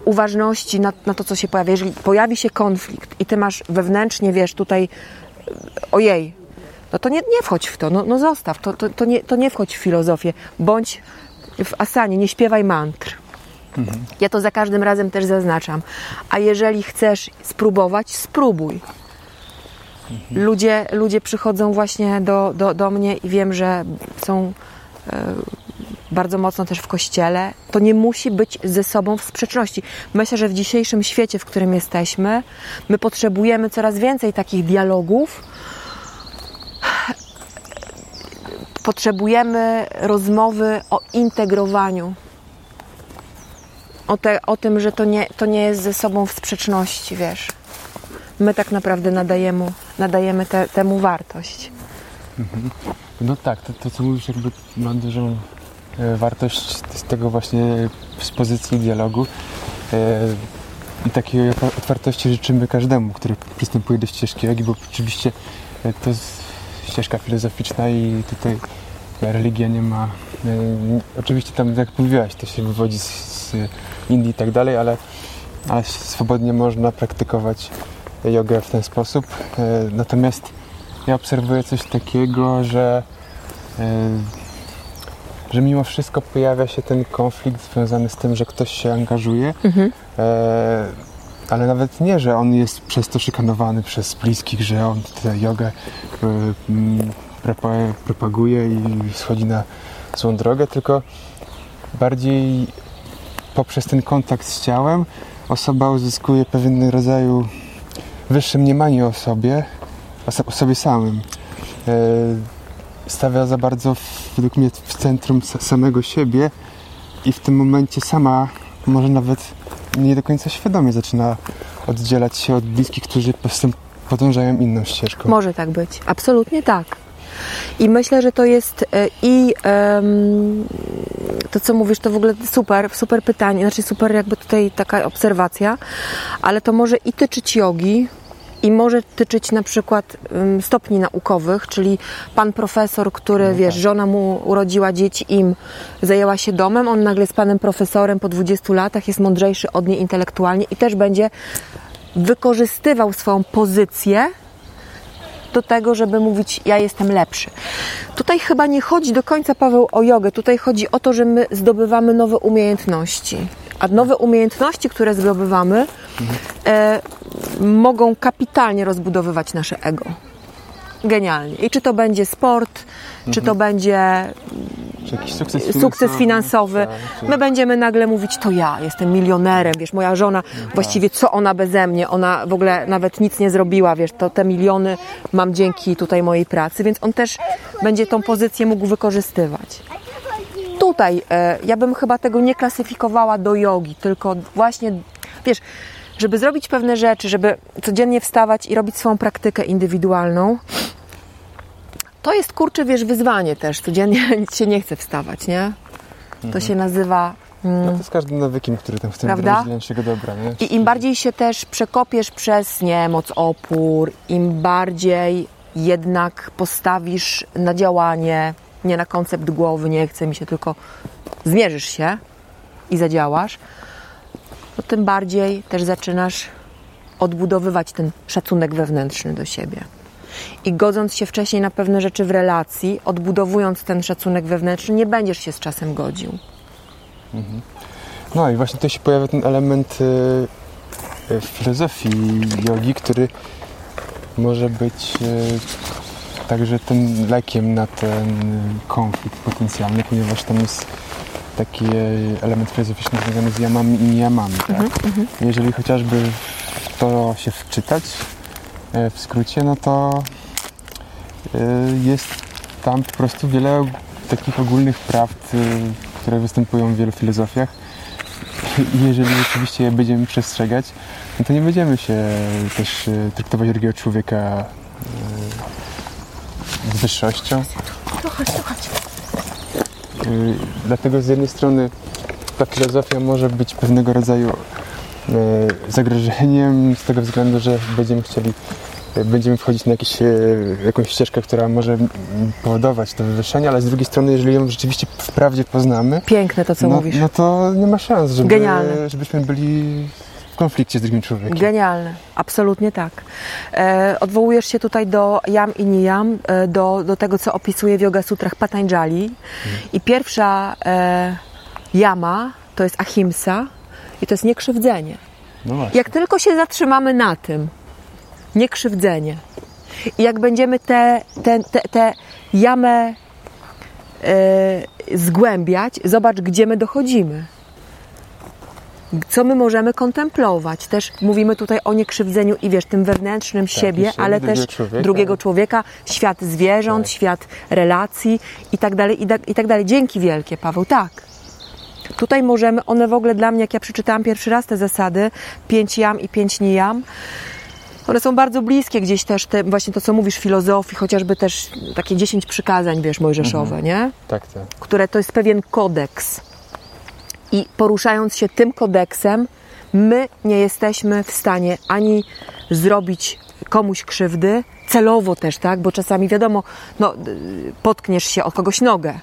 uważności na, na, to, co się pojawia. Jeżeli pojawi się konflikt i ty masz wewnętrznie, wiesz, tutaj ojej, no to nie, nie wchodź w to, no, no zostaw, to, to, to, nie, to nie wchodź w filozofię, bądź w asanie, nie śpiewaj mantr. Mhm. Ja to za każdym razem też zaznaczam. A jeżeli chcesz spróbować, spróbuj. Ludzie, ludzie przychodzą właśnie do, do, do mnie i wiem, że są e, bardzo mocno też w kościele. To nie musi być ze sobą w sprzeczności. Myślę, że w dzisiejszym świecie, w którym jesteśmy, my potrzebujemy coraz więcej takich dialogów. Potrzebujemy rozmowy o integrowaniu. O, te, o tym, że to nie, to nie jest ze sobą w sprzeczności, wiesz. My tak naprawdę nadajemy, nadajemy te, temu wartość. No tak, to, to co mówisz jakby ma dużą e, wartość z tego właśnie z pozycji dialogu. E, I takiej otwa- otwartości życzymy każdemu, który przystępuje do ścieżki jogi, bo oczywiście e, to jest ścieżka filozoficzna i tutaj religia nie ma... E, oczywiście tam, jak mówiłaś, to się wywodzi z, z Indii i tak dalej, ale, ale swobodnie można praktykować jogę w ten sposób. E, natomiast ja obserwuję coś takiego, że, e, że mimo wszystko pojawia się ten konflikt związany z tym, że ktoś się angażuje, e, ale nawet nie, że on jest przez to szykanowany przez bliskich, że on tę jogę propa- propaguje i schodzi na złą drogę, tylko bardziej poprzez ten kontakt z ciałem osoba uzyskuje pewien rodzaju wyższe mniemanie o sobie, o, so- o sobie samym. E, stawia za bardzo, według mnie, w centrum sa- samego siebie i w tym momencie sama może nawet nie do końca świadomie zaczyna oddzielać się od bliskich, którzy podążają inną ścieżką. Może tak być, absolutnie tak. I myślę, że to jest e, i em, to, co mówisz, to w ogóle super, super pytanie, znaczy super jakby tutaj taka obserwacja, ale to może i tyczyć jogi, i może tyczyć na przykład stopni naukowych, czyli pan profesor, który, No wiesz, tak. żona mu urodziła dzieci, im zajęła się domem, on nagle z panem profesorem po 20 latach jest mądrzejszy od niej intelektualnie i też będzie wykorzystywał swoją pozycję do tego, żeby mówić, ja jestem lepszy. Tutaj chyba nie chodzi do końca, Paweł, o jogę. Tutaj chodzi o to, że my zdobywamy nowe umiejętności. A nowe umiejętności, które zdobywamy, e, mogą kapitalnie rozbudowywać nasze ego. Genialnie. I czy to będzie sport, czy to będzie Czy jakiś sukces sukces finansowy. tak, czy- My będziemy nagle mówić, to ja jestem milionerem, wiesz, moja żona, właściwie co ona beze mnie, ona w ogóle nawet nic nie zrobiła, wiesz, to te miliony mam dzięki tutaj mojej pracy, więc on też będzie tą pozycję mógł wykorzystywać. Tutaj e, ja bym chyba tego nie klasyfikowała do jogi, tylko właśnie, wiesz, żeby zrobić pewne rzeczy, żeby codziennie wstawać i robić swoją praktykę indywidualną, to jest kurczę, wiesz, wyzwanie też. Codziennie nic się nie chce wstawać, nie? To się nazywa. mm, No to z każdym nawykiem, który tam w tym wdroży naszego dobra, nie? I im bardziej się też przekopiesz przez niemoc, opór, im bardziej jednak postawisz na działanie, nie na koncept głowy, nie chce mi się, tylko zmierzysz się i zadziałasz, to tym bardziej też zaczynasz odbudowywać ten szacunek wewnętrzny do siebie. I godząc się wcześniej na pewne rzeczy w relacji, odbudowując ten szacunek wewnętrzny, nie będziesz się z czasem godził. No i właśnie tutaj się pojawia ten element y, y, filozofii jogi, który może być y, także tym lekiem na ten konflikt potencjalny, ponieważ tam jest taki y, element filozoficzny związany z jamami i nijamami. Tak? Jeżeli chociażby w to się wczytać y, w skrócie, no to y, jest tam po prostu wiele takich ogólnych prawd, które występują w wielu filozofiach. I jeżeli rzeczywiście je będziemy przestrzegać, no to nie będziemy się też traktować drugiego człowieka z wyższością. To chodź, to chodź. Dlatego z jednej strony ta filozofia może być pewnego rodzaju y, zagrożeniem z tego względu, że będziemy chcieli, y, będziemy wchodzić na jakieś, y, jakąś ścieżkę, która może powodować to wywyższenie, ale z drugiej strony, jeżeli ją rzeczywiście wprawdzie poznamy, Piękne to, co no, mówisz. no to nie ma szans, żeby, Genialne. żebyśmy byli konflikcie z drugim człowiekiem. Genialne, absolutnie tak. E, odwołujesz się tutaj do jam i niyam, e, do, do tego, co opisuje w Yoga Sutrach Patanjali. I pierwsza e, jama to jest ahimsa i to jest niekrzywdzenie. No właśnie. Jak tylko się zatrzymamy na tym, niekrzywdzenie, i jak będziemy tę te, te, te jamę e, zgłębiać, zobacz, gdzie my dochodzimy. Co my możemy kontemplować? Też mówimy tutaj o niekrzywdzeniu i wiesz, tym wewnętrznym siebie, Tak, siebie, ale też człowieka. drugiego człowieka, świat zwierząt, Tak. świat relacji i tak dalej, i tak, i tak dalej. Dzięki wielkie, Paweł, tak. Tutaj możemy, one w ogóle dla mnie, jak ja przeczytałam pierwszy raz te zasady, pięć jam i pięć nijam, one są bardzo bliskie gdzieś też, te, właśnie to, co mówisz, filozofii, chociażby też takie dziesięć przykazań, wiesz, mojżeszowe, Mhm. nie? Tak, tak. które to jest pewien kodeks. I poruszając się tym kodeksem, my nie jesteśmy w stanie ani zrobić komuś krzywdy, celowo też, tak? Bo czasami wiadomo, no, y, potkniesz się o kogoś nogę,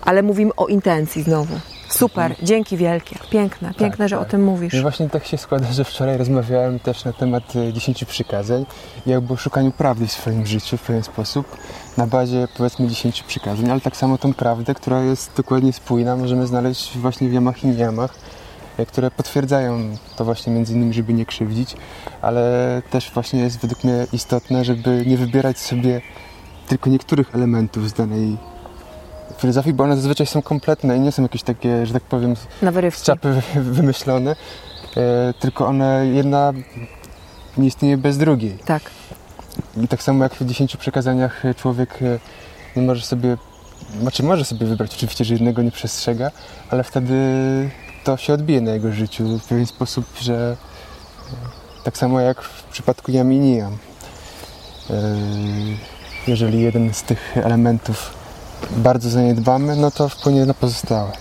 ale mówimy o intencji znowu. Super, dzięki wielkie, piękne, piękne, że tak. o tym mówisz. I właśnie tak się składa, że wczoraj rozmawiałem też na temat e, 10 przykazań i jakby o szukaniu prawdy w swoim życiu w pewien sposób na bazie powiedzmy 10 przykazań, ale tak samo tą prawdę, która jest dokładnie spójna, możemy znaleźć właśnie w jamach i nijamach, e, które potwierdzają to właśnie między innymi, żeby nie krzywdzić, ale też właśnie jest według mnie istotne, żeby nie wybierać sobie tylko niektórych elementów z danej filozofii, bo one zazwyczaj są kompletne i nie są jakieś takie, że tak powiem, z czapy wy- wymyślone, e, tylko one jedna nie istnieje bez drugiej. Tak. I tak samo jak w 10 przekazaniach e, człowiek e, nie może sobie, znaczy może sobie wybrać oczywiście, że jednego nie przestrzega, ale wtedy to się odbije na jego życiu w pewien sposób, że tak samo jak w przypadku jam i nijam. Jeżeli jeden z tych elementów bardzo zaniedbamy, no to wpłynie na pozostałe.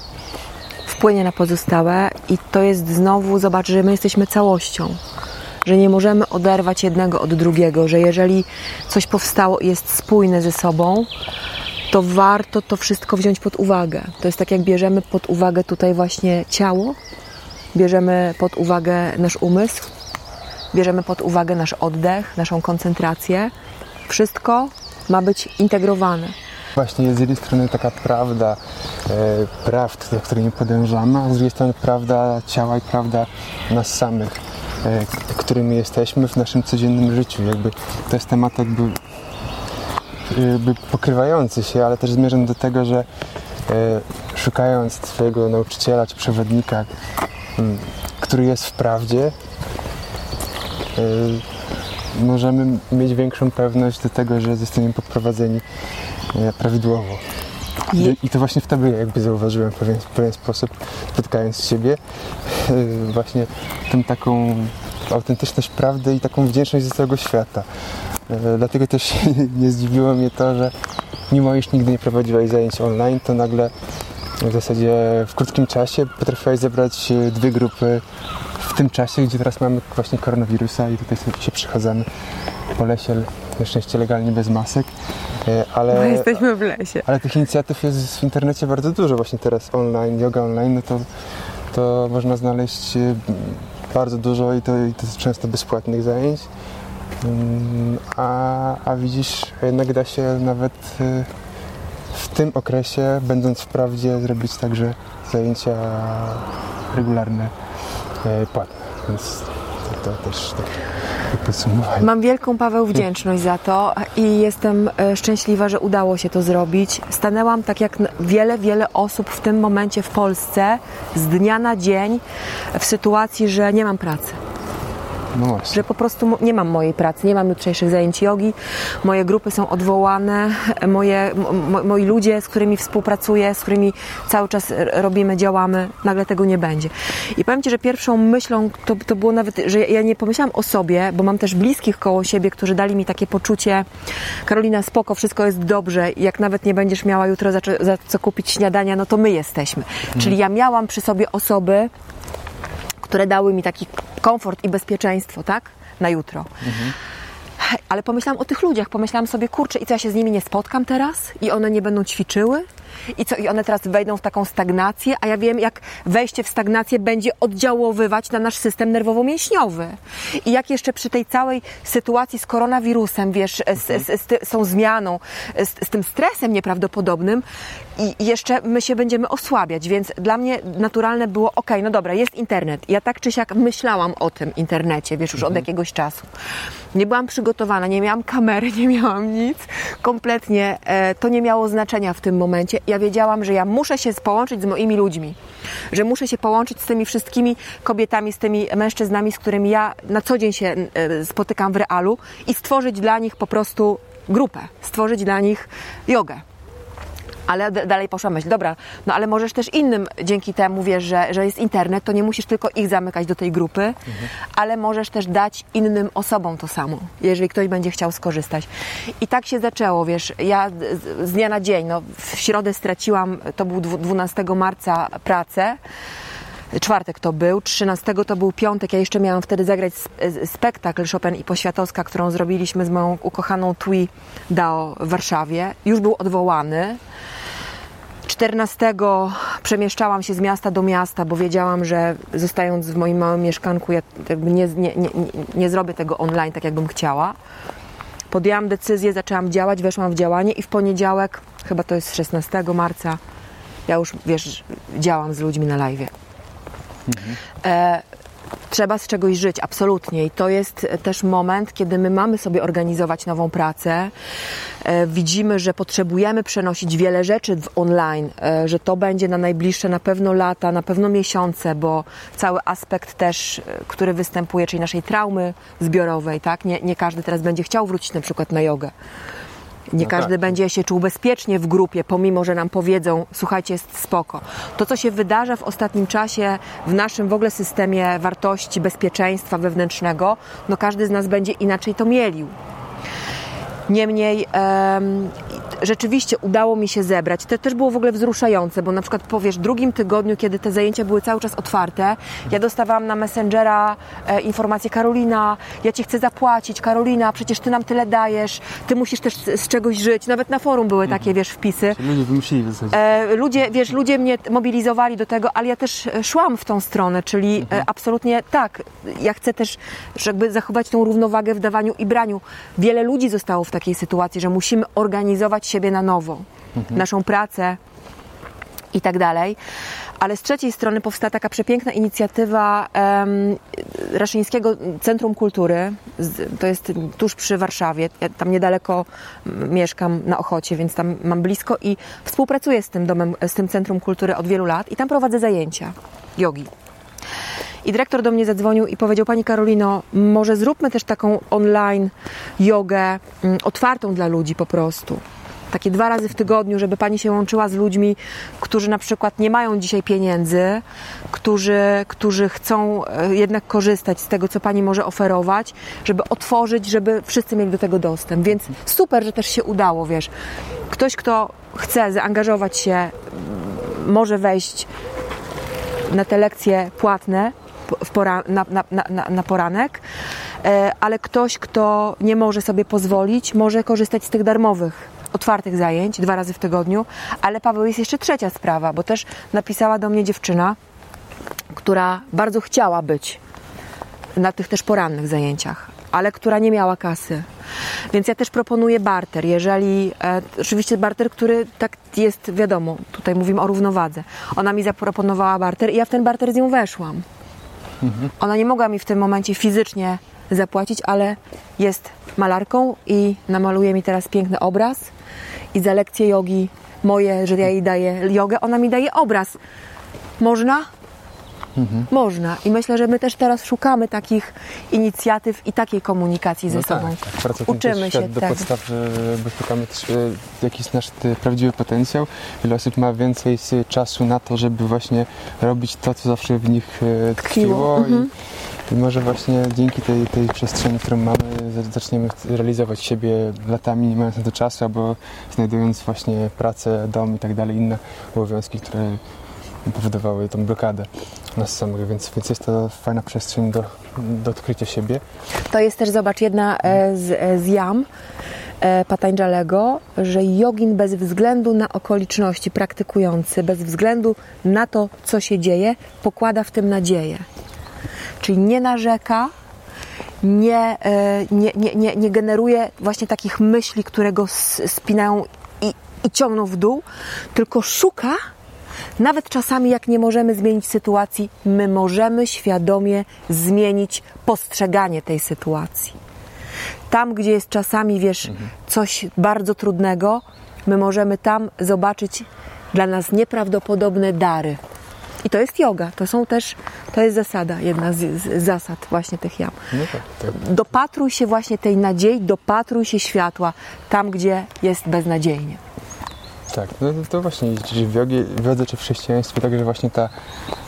wpłynie na pozostałe i to jest znowu, zobacz, że my jesteśmy całością. Że nie możemy oderwać jednego od drugiego, że jeżeli coś powstało i jest spójne ze sobą, to warto to wszystko wziąć pod uwagę. To jest tak, jak bierzemy pod uwagę tutaj właśnie ciało, bierzemy pod uwagę nasz umysł, bierzemy pod uwagę nasz oddech, naszą koncentrację. Wszystko ma być integrowane. Właśnie jest z jednej strony taka prawda e, prawd, której nie podążamy, a z drugiej strony prawda ciała i prawda nas samych, e, którymi jesteśmy w naszym codziennym życiu. Jakby to jest temat jakby, jakby pokrywający się, ale też zmierzam do tego, że e, szukając swojego nauczyciela czy przewodnika, m, który jest w prawdzie, e, możemy mieć większą pewność do tego, że zostaniemy poprowadzeni e, prawidłowo. I, to właśnie wtedy jakby zauważyłem w pewien, w pewien sposób, spotykając siebie, e, właśnie tą taką autentyczność prawdy i taką wdzięczność ze całego świata. E, Dlatego też nie zdziwiło mnie to, że mimo iż nigdy nie prowadziłaś zajęć online, to nagle w zasadzie w krótkim czasie potrafiłaś zebrać dwie grupy w tym czasie, gdzie teraz mamy właśnie koronawirusa i tutaj sobie się przechadzamy po lesie, na szczęście legalnie bez masek, e, ale... No, jesteśmy w lesie. Ale tych inicjatyw jest w internecie bardzo dużo. Właśnie teraz online, yoga online, no to, to można znaleźć e, bardzo dużo i to, i to jest często bezpłatnych zajęć. Mm, A, a widzisz, jednak da się nawet e, w tym okresie, będąc w prawdzie, zrobić także zajęcia regularne, płatne. Więc to, też tak. Mam wielką, Paweł, wdzięczność za to i jestem e, szczęśliwa, że udało się to zrobić. Stanęłam tak jak wiele, wiele osób w tym momencie w Polsce z dnia na dzień w sytuacji, że nie mam pracy. No właśnie. Że po prostu nie mam mojej pracy, nie mam jutrzejszych zajęć jogi, moje grupy są odwołane, moje, mo, moi ludzie, z którymi współpracuję, z którymi cały czas robimy, działamy, nagle tego nie będzie. I powiem Ci, że pierwszą myślą to, to było nawet, że ja nie pomyślałam o sobie, bo mam też bliskich koło siebie, którzy dali mi takie poczucie, Karolina, spoko, wszystko jest dobrze, jak nawet nie będziesz miała jutro za, za co kupić śniadania, no to my jesteśmy. Czyli ja miałam przy sobie osoby, które dały mi taki komfort i bezpieczeństwo, tak? Na jutro. Ale pomyślałam o tych ludziach, pomyślałam sobie, kurczę, i co ja się z nimi nie spotkam teraz? I one nie będą ćwiczyły? I co, i one teraz wejdą w taką stagnację, a ja wiem, jak wejście w stagnację będzie oddziaływać na nasz system nerwowo-mięśniowy. I jak jeszcze przy tej całej sytuacji z koronawirusem, wiesz, z, z, z, ty- z tą zmianą, z, z tym stresem nieprawdopodobnym, i jeszcze my się będziemy osłabiać, więc dla mnie naturalne było, ok, no dobra, jest internet. Ja tak czy siak myślałam o tym internecie, wiesz, już od jakiegoś czasu. Nie byłam przygotowana, nie miałam kamery, nie miałam nic. Kompletnie e, to nie miało znaczenia w tym momencie. Ja wiedziałam, że ja muszę się połączyć z moimi ludźmi, że muszę się połączyć z tymi wszystkimi kobietami, z tymi mężczyznami, z którymi ja na co dzień się e, spotykam w realu i stworzyć dla nich po prostu grupę, stworzyć dla nich jogę. Ale dalej poszła myśl, dobra, no ale możesz też innym dzięki temu, wiesz, że, że jest internet, to nie musisz tylko ich zamykać do tej grupy, Mhm. ale możesz też dać innym osobom to samo, jeżeli ktoś będzie chciał skorzystać. I tak się zaczęło, wiesz, ja z, z dnia na dzień, no w środę straciłam, to był dwu- 12 marca pracę, czwartek to był, 13 to był piątek, ja jeszcze miałam wtedy zagrać sp- spektakl Chopin i Poświatowska, którą zrobiliśmy z moją ukochaną Tui Dao w Warszawie. Już był odwołany. 14 przemieszczałam się z miasta do miasta, bo wiedziałam, że zostając w moim małym mieszkanku, ja nie, nie, nie, nie zrobię tego online tak, jakbym chciała. Podjęłam decyzję, zaczęłam działać, weszłam w działanie i w poniedziałek, chyba to jest 16 marca, ja już, wiesz, działam z ludźmi na live. E, trzeba z czegoś żyć, absolutnie. I to jest też moment, kiedy my mamy sobie organizować nową pracę. E, widzimy, że potrzebujemy przenosić wiele rzeczy w online, e, że to będzie na najbliższe na pewno lata, na pewno miesiące, bo cały aspekt też, e, który występuje, czyli naszej traumy zbiorowej, tak? Nie, nie każdy teraz będzie chciał wrócić na przykład na jogę. Nie No każdy tak. będzie się czuł bezpiecznie w grupie, pomimo że nam powiedzą, słuchajcie, jest spoko. To, co się wydarza w ostatnim czasie w naszym w ogóle systemie wartości, bezpieczeństwa wewnętrznego, no każdy z nas będzie inaczej to mielił. Niemniej em, rzeczywiście udało mi się zebrać. To też było w ogóle wzruszające, bo na przykład powiesz, w drugim tygodniu, kiedy te zajęcia były cały czas otwarte, ja dostawałam na Messengera e, informację Karolina, ja Cię chcę zapłacić, Karolina, przecież Ty nam tyle dajesz, Ty musisz też z, z czegoś żyć. Nawet na forum były takie, wiesz, wpisy. Ludzie wymyślili w zasadzie. E, ludzie, wiesz, ludzie mnie mobilizowali do tego, ale ja też e, szłam w tą stronę, czyli e, absolutnie tak. Ja chcę też jakby zachować tą równowagę w dawaniu i braniu. Wiele ludzi zostało w takiej sytuacji, że musimy organizować siebie na nowo, naszą pracę i tak dalej. Ale z trzeciej strony powstała taka przepiękna inicjatywa em, Raszyńskiego Centrum Kultury. To jest tuż przy Warszawie. Ja tam niedaleko mieszkam na Ochocie, więc tam mam blisko i współpracuję z tym domem, z tym Centrum Kultury od wielu lat i tam prowadzę zajęcia jogi. I dyrektor do mnie zadzwonił i powiedział: Pani Karolino, może zróbmy też taką online jogę mm, otwartą dla ludzi po prostu. Takie dwa razy w tygodniu, żeby pani się łączyła z ludźmi, którzy na przykład nie mają dzisiaj pieniędzy, którzy, którzy chcą e, jednak korzystać z tego, co pani może oferować, żeby otworzyć, żeby wszyscy mieli do tego dostęp. Więc super, że też się udało, wiesz. Ktoś, kto chce zaangażować się, mm, może wejść na te lekcje płatne pora, na, na, na, na- na poranek, e, ale ktoś, kto nie może sobie pozwolić, może korzystać z tych darmowych, otwartych zajęć dwa razy w tygodniu. Ale Paweł, jest jeszcze trzecia sprawa, bo też napisała do mnie dziewczyna, która bardzo chciała być na tych też porannych zajęciach, ale która nie miała kasy. Więc ja też proponuję barter. Jeżeli, e, oczywiście barter, który tak jest, wiadomo, tutaj mówimy o równowadze. Ona mi zaproponowała barter i ja w ten barter z nią weszłam. Ona nie mogła mi w tym momencie fizycznie zapłacić, ale jest malarką i namaluje mi teraz piękny obraz i za lekcje jogi moje, że ja jej daję jogę, ona mi daje obraz. Można? Można. I myślę, że my też teraz szukamy takich inicjatyw i takiej komunikacji ze No sobą. Tak, tak. Uczymy się do podstaw, bo szukamy też e, jaki jest nasz prawdziwy potencjał. Wiele osób ma więcej czasu na to, żeby właśnie robić to, co zawsze w nich e, tkwiło Mhm. i, i może właśnie dzięki tej, tej przestrzeni, którą mamy, za- zaczniemy realizować siebie latami, nie mając na to czasu, albo znajdując właśnie pracę, dom i tak dalej, inne obowiązki, które powodowały tą blokadę nas samych, więc, więc jest to fajna przestrzeń do, do odkrycia siebie. To jest też, zobacz, jedna e, z, e, z jam e, Patanjalego, że jogin bez względu na okoliczności praktykujący, bez względu na to, co się dzieje, pokłada w tym nadzieję. Czyli nie narzeka, nie, nie, nie, nie, nie generuje właśnie takich myśli, które go spinają i, i ciągną w dół, tylko szuka, nawet czasami jak nie możemy zmienić sytuacji, my możemy świadomie zmienić postrzeganie tej sytuacji. Tam, gdzie jest czasami, wiesz, coś bardzo trudnego, my możemy tam zobaczyć dla nas nieprawdopodobne dary. I to jest yoga, to są też, to jest zasada, jedna z, z zasad właśnie tych jam. No tak, tak. Dopatruj się właśnie tej nadziei, dopatruj się światła tam, gdzie jest beznadziejnie. Tak, no to, właśnie, w jogie, w jodze, czy w chrześcijaństwie, także właśnie ta,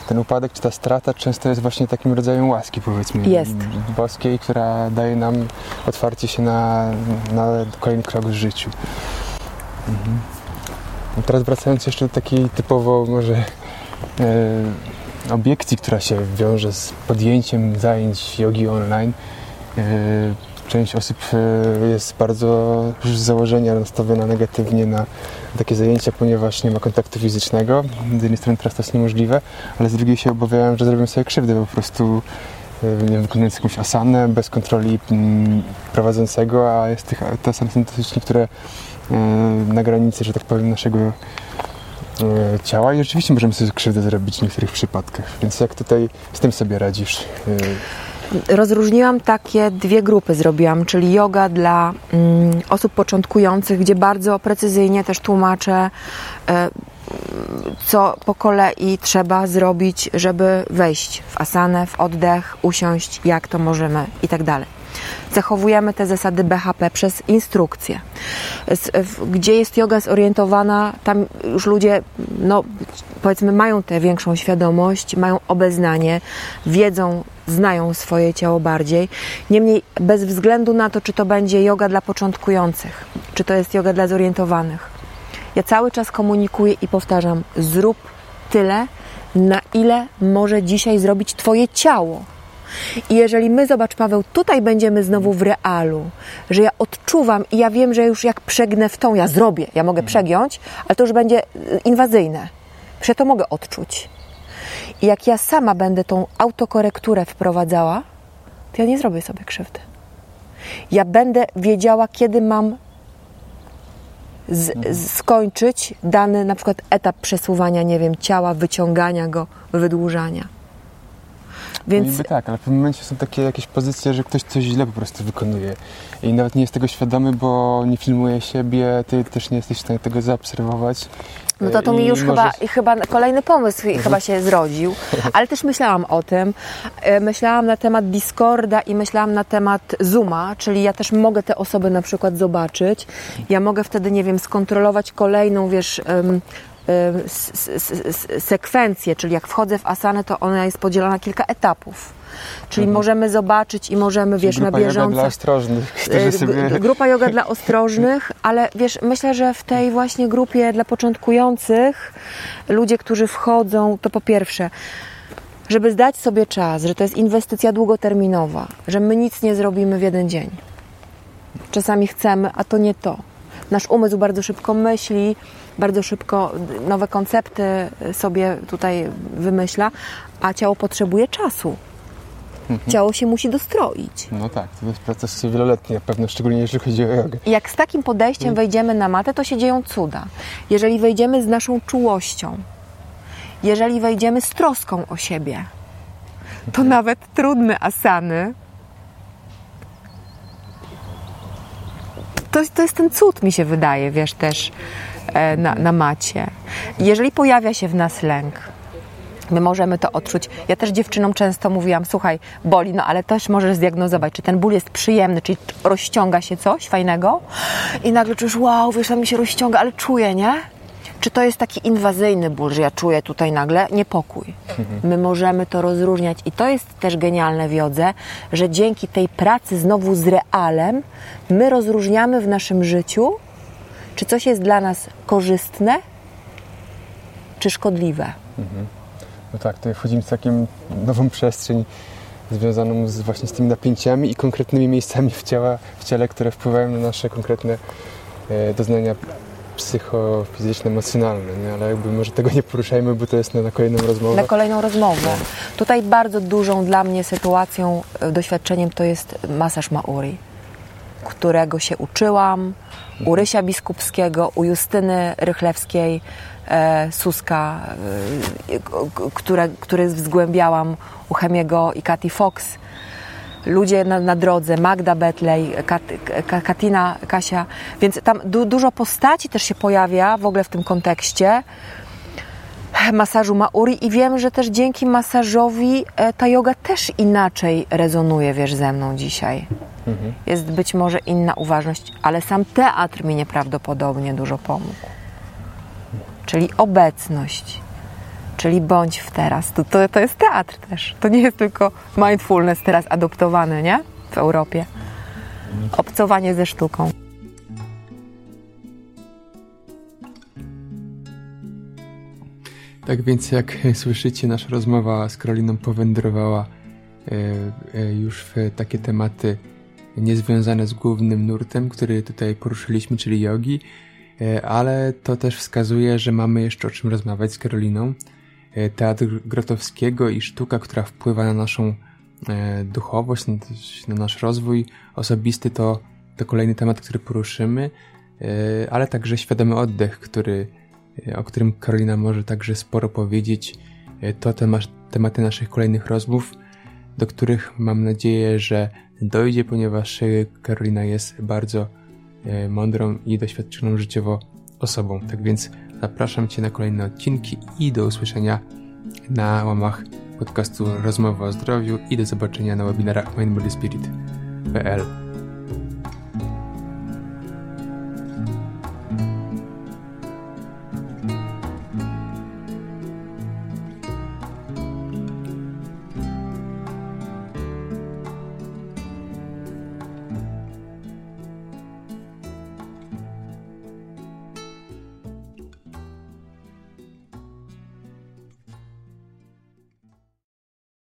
ten upadek, czy ta strata często jest właśnie takim rodzajem łaski, powiedzmy, Jest. boskiej, która daje nam otwarcie się na, na kolejny krok w życiu. Mhm. No teraz wracając jeszcze do takiej typowo może e, obiekcji, która się wiąże z podjęciem zajęć jogi online. E, część osób e, jest bardzo z założenia nastawiona negatywnie na takie zajęcia, ponieważ nie ma kontaktu fizycznego. Z jednej strony teraz to jest niemożliwe, ale z drugiej się obawiają, że zrobią sobie krzywdę po prostu e, nie wiem, wykonując jakąś asanę bez kontroli mm, prowadzącego, a jest tych te asany niektóre e, na granicy, że tak powiem, naszego ciała i rzeczywiście możemy sobie krzywdę zrobić w niektórych przypadkach. Więc jak tutaj z tym sobie radzisz? Rozróżniłam takie dwie grupy, zrobiłam, czyli yoga dla mm, osób początkujących, gdzie bardzo precyzyjnie też tłumaczę, e, co po kolei trzeba zrobić, żeby wejść w asanę, w oddech, usiąść, jak to możemy i tak dalej. Zachowujemy te zasady BHP przez instrukcję. Gdzie jest yoga zorientowana, tam już ludzie, no powiedzmy, mają tę większą świadomość, mają obeznanie, wiedzą, znają swoje ciało bardziej. Niemniej, bez względu na to, czy to będzie yoga dla początkujących, czy to jest yoga dla zorientowanych, ja cały czas komunikuję i powtarzam: zrób tyle, na ile może dzisiaj zrobić Twoje ciało. I jeżeli my, zobacz Paweł, tutaj będziemy znowu w realu, że ja odczuwam i ja wiem, że już jak przegnę w tą, ja zrobię, ja mogę przegiąć, ale to już będzie y, inwazyjne. Ja to mogę odczuć. I jak ja sama będę tą autokorekturę wprowadzała, to ja nie zrobię sobie krzywdy. Ja będę wiedziała, kiedy mam z, skończyć dany na przykład etap przesuwania, nie wiem, ciała, wyciągania go, wydłużania. Więc Niby tak, ale w pewnym momencie są takie jakieś pozycje, że ktoś coś źle po prostu wykonuje i nawet nie jest tego świadomy, bo nie filmuje siebie, ty też nie jesteś w stanie tego zaobserwować. No to to I mi już chyba, możesz- i chyba kolejny pomysł i chyba się zrodził, ale też myślałam o tym. E, Myślałam na temat Discorda i myślałam na temat Zooma, czyli ja też mogę te osoby na przykład zobaczyć. Ja mogę wtedy, nie wiem, skontrolować kolejną, wiesz, sekwencję, czyli jak wchodzę w asanę, to ona jest podzielona na kilka etapów. Czyli możemy zobaczyć i możemy, wiesz, na Grupa bieżąco... dla ostrożnych, którzy sobie... Grupa yoga dla ostrożnych, ale wiesz, myślę, że w tej właśnie grupie dla początkujących, ludzie, którzy wchodzą, to po pierwsze, żeby zdać sobie czas, że to jest inwestycja długoterminowa, że my nic nie zrobimy w jeden dzień. Czasami chcemy, a to nie to. Nasz umysł bardzo szybko myśli, bardzo szybko nowe koncepty sobie tutaj wymyśla, a ciało potrzebuje czasu. Ciało się musi dostroić. No tak, to jest proces wieloletni na pewno, szczególnie jeżeli chodzi o jogę. Jak z takim podejściem wejdziemy na matę, to się dzieją cuda. Jeżeli wejdziemy z naszą czułością, jeżeli wejdziemy z troską o siebie, to nawet trudne asany. To, to jest ten cud, mi się wydaje, wiesz, też na, na macie. Jeżeli pojawia się w nas lęk, My możemy to odczuć. Ja też dziewczynom często mówiłam, słuchaj, boli, no ale też możesz zdiagnozować, czy ten ból jest przyjemny, czyli rozciąga się coś fajnego i nagle czujesz, wow, wiesz, tam mi się rozciąga, ale czuję, nie? Czy to jest taki inwazyjny ból, że ja czuję tutaj nagle niepokój? My możemy to rozróżniać i to jest też genialne w jodze, że dzięki tej pracy znowu z realem my rozróżniamy w naszym życiu, czy coś jest dla nas korzystne, czy szkodliwe. No tak, tutaj wchodzimy w taką nową przestrzeń związaną z, właśnie z tymi napięciami i konkretnymi miejscami w, ciała, w ciele, które wpływają na nasze konkretne e, doznania psychofizyczne, emocjonalne, nie? ale jakby może tego nie poruszajmy, bo to jest na, na kolejną rozmowę. na kolejną rozmowę. Tutaj bardzo dużą dla mnie sytuacją, e, doświadczeniem to jest masaż Mauri, którego się uczyłam u Rysia Biskupskiego, u Justyny Rychlewskiej, e, Suska, e, które, który zgłębiałam u Chemiego i Katy Fox. Ludzie na, na drodze, Magda Betlej, Kat, Ka- Katina, Kasia, więc tam du, dużo postaci też się pojawia w ogóle w tym kontekście masażu Mauri i wiem, że też dzięki masażowi e, ta yoga też inaczej rezonuje, wiesz, ze mną dzisiaj. Jest być może inna uważność, ale sam teatr mi nieprawdopodobnie dużo pomógł. czyli obecność, czyli bądź w teraz. To, to, to jest teatr też. To nie jest tylko mindfulness teraz adoptowany, nie? W Europie. Obcowanie ze sztuką. Tak więc jak słyszycie, nasza rozmowa z Karoliną powędrowała e, e, już w takie tematy niezwiązane z głównym nurtem, który tutaj poruszyliśmy, czyli jogi, e, ale to też wskazuje, że mamy jeszcze o czym rozmawiać z Karoliną. Teatr Grotowskiego i sztuka, która wpływa na naszą duchowość, na nasz rozwój osobisty, to, to kolejny temat, który poruszymy, ale także świadomy oddech, który o którym Karolina może także sporo powiedzieć. E, to tematy naszych kolejnych rozmów, do których mam nadzieję, że dojdzie, ponieważ e, Karolina jest bardzo e, mądrą i doświadczoną życiowo osobą. Tak więc zapraszam Cię na kolejne odcinki i do usłyszenia na łamach podcastu Rozmowa o zdrowiu i do zobaczenia na webinarach mindbodyspirit.pl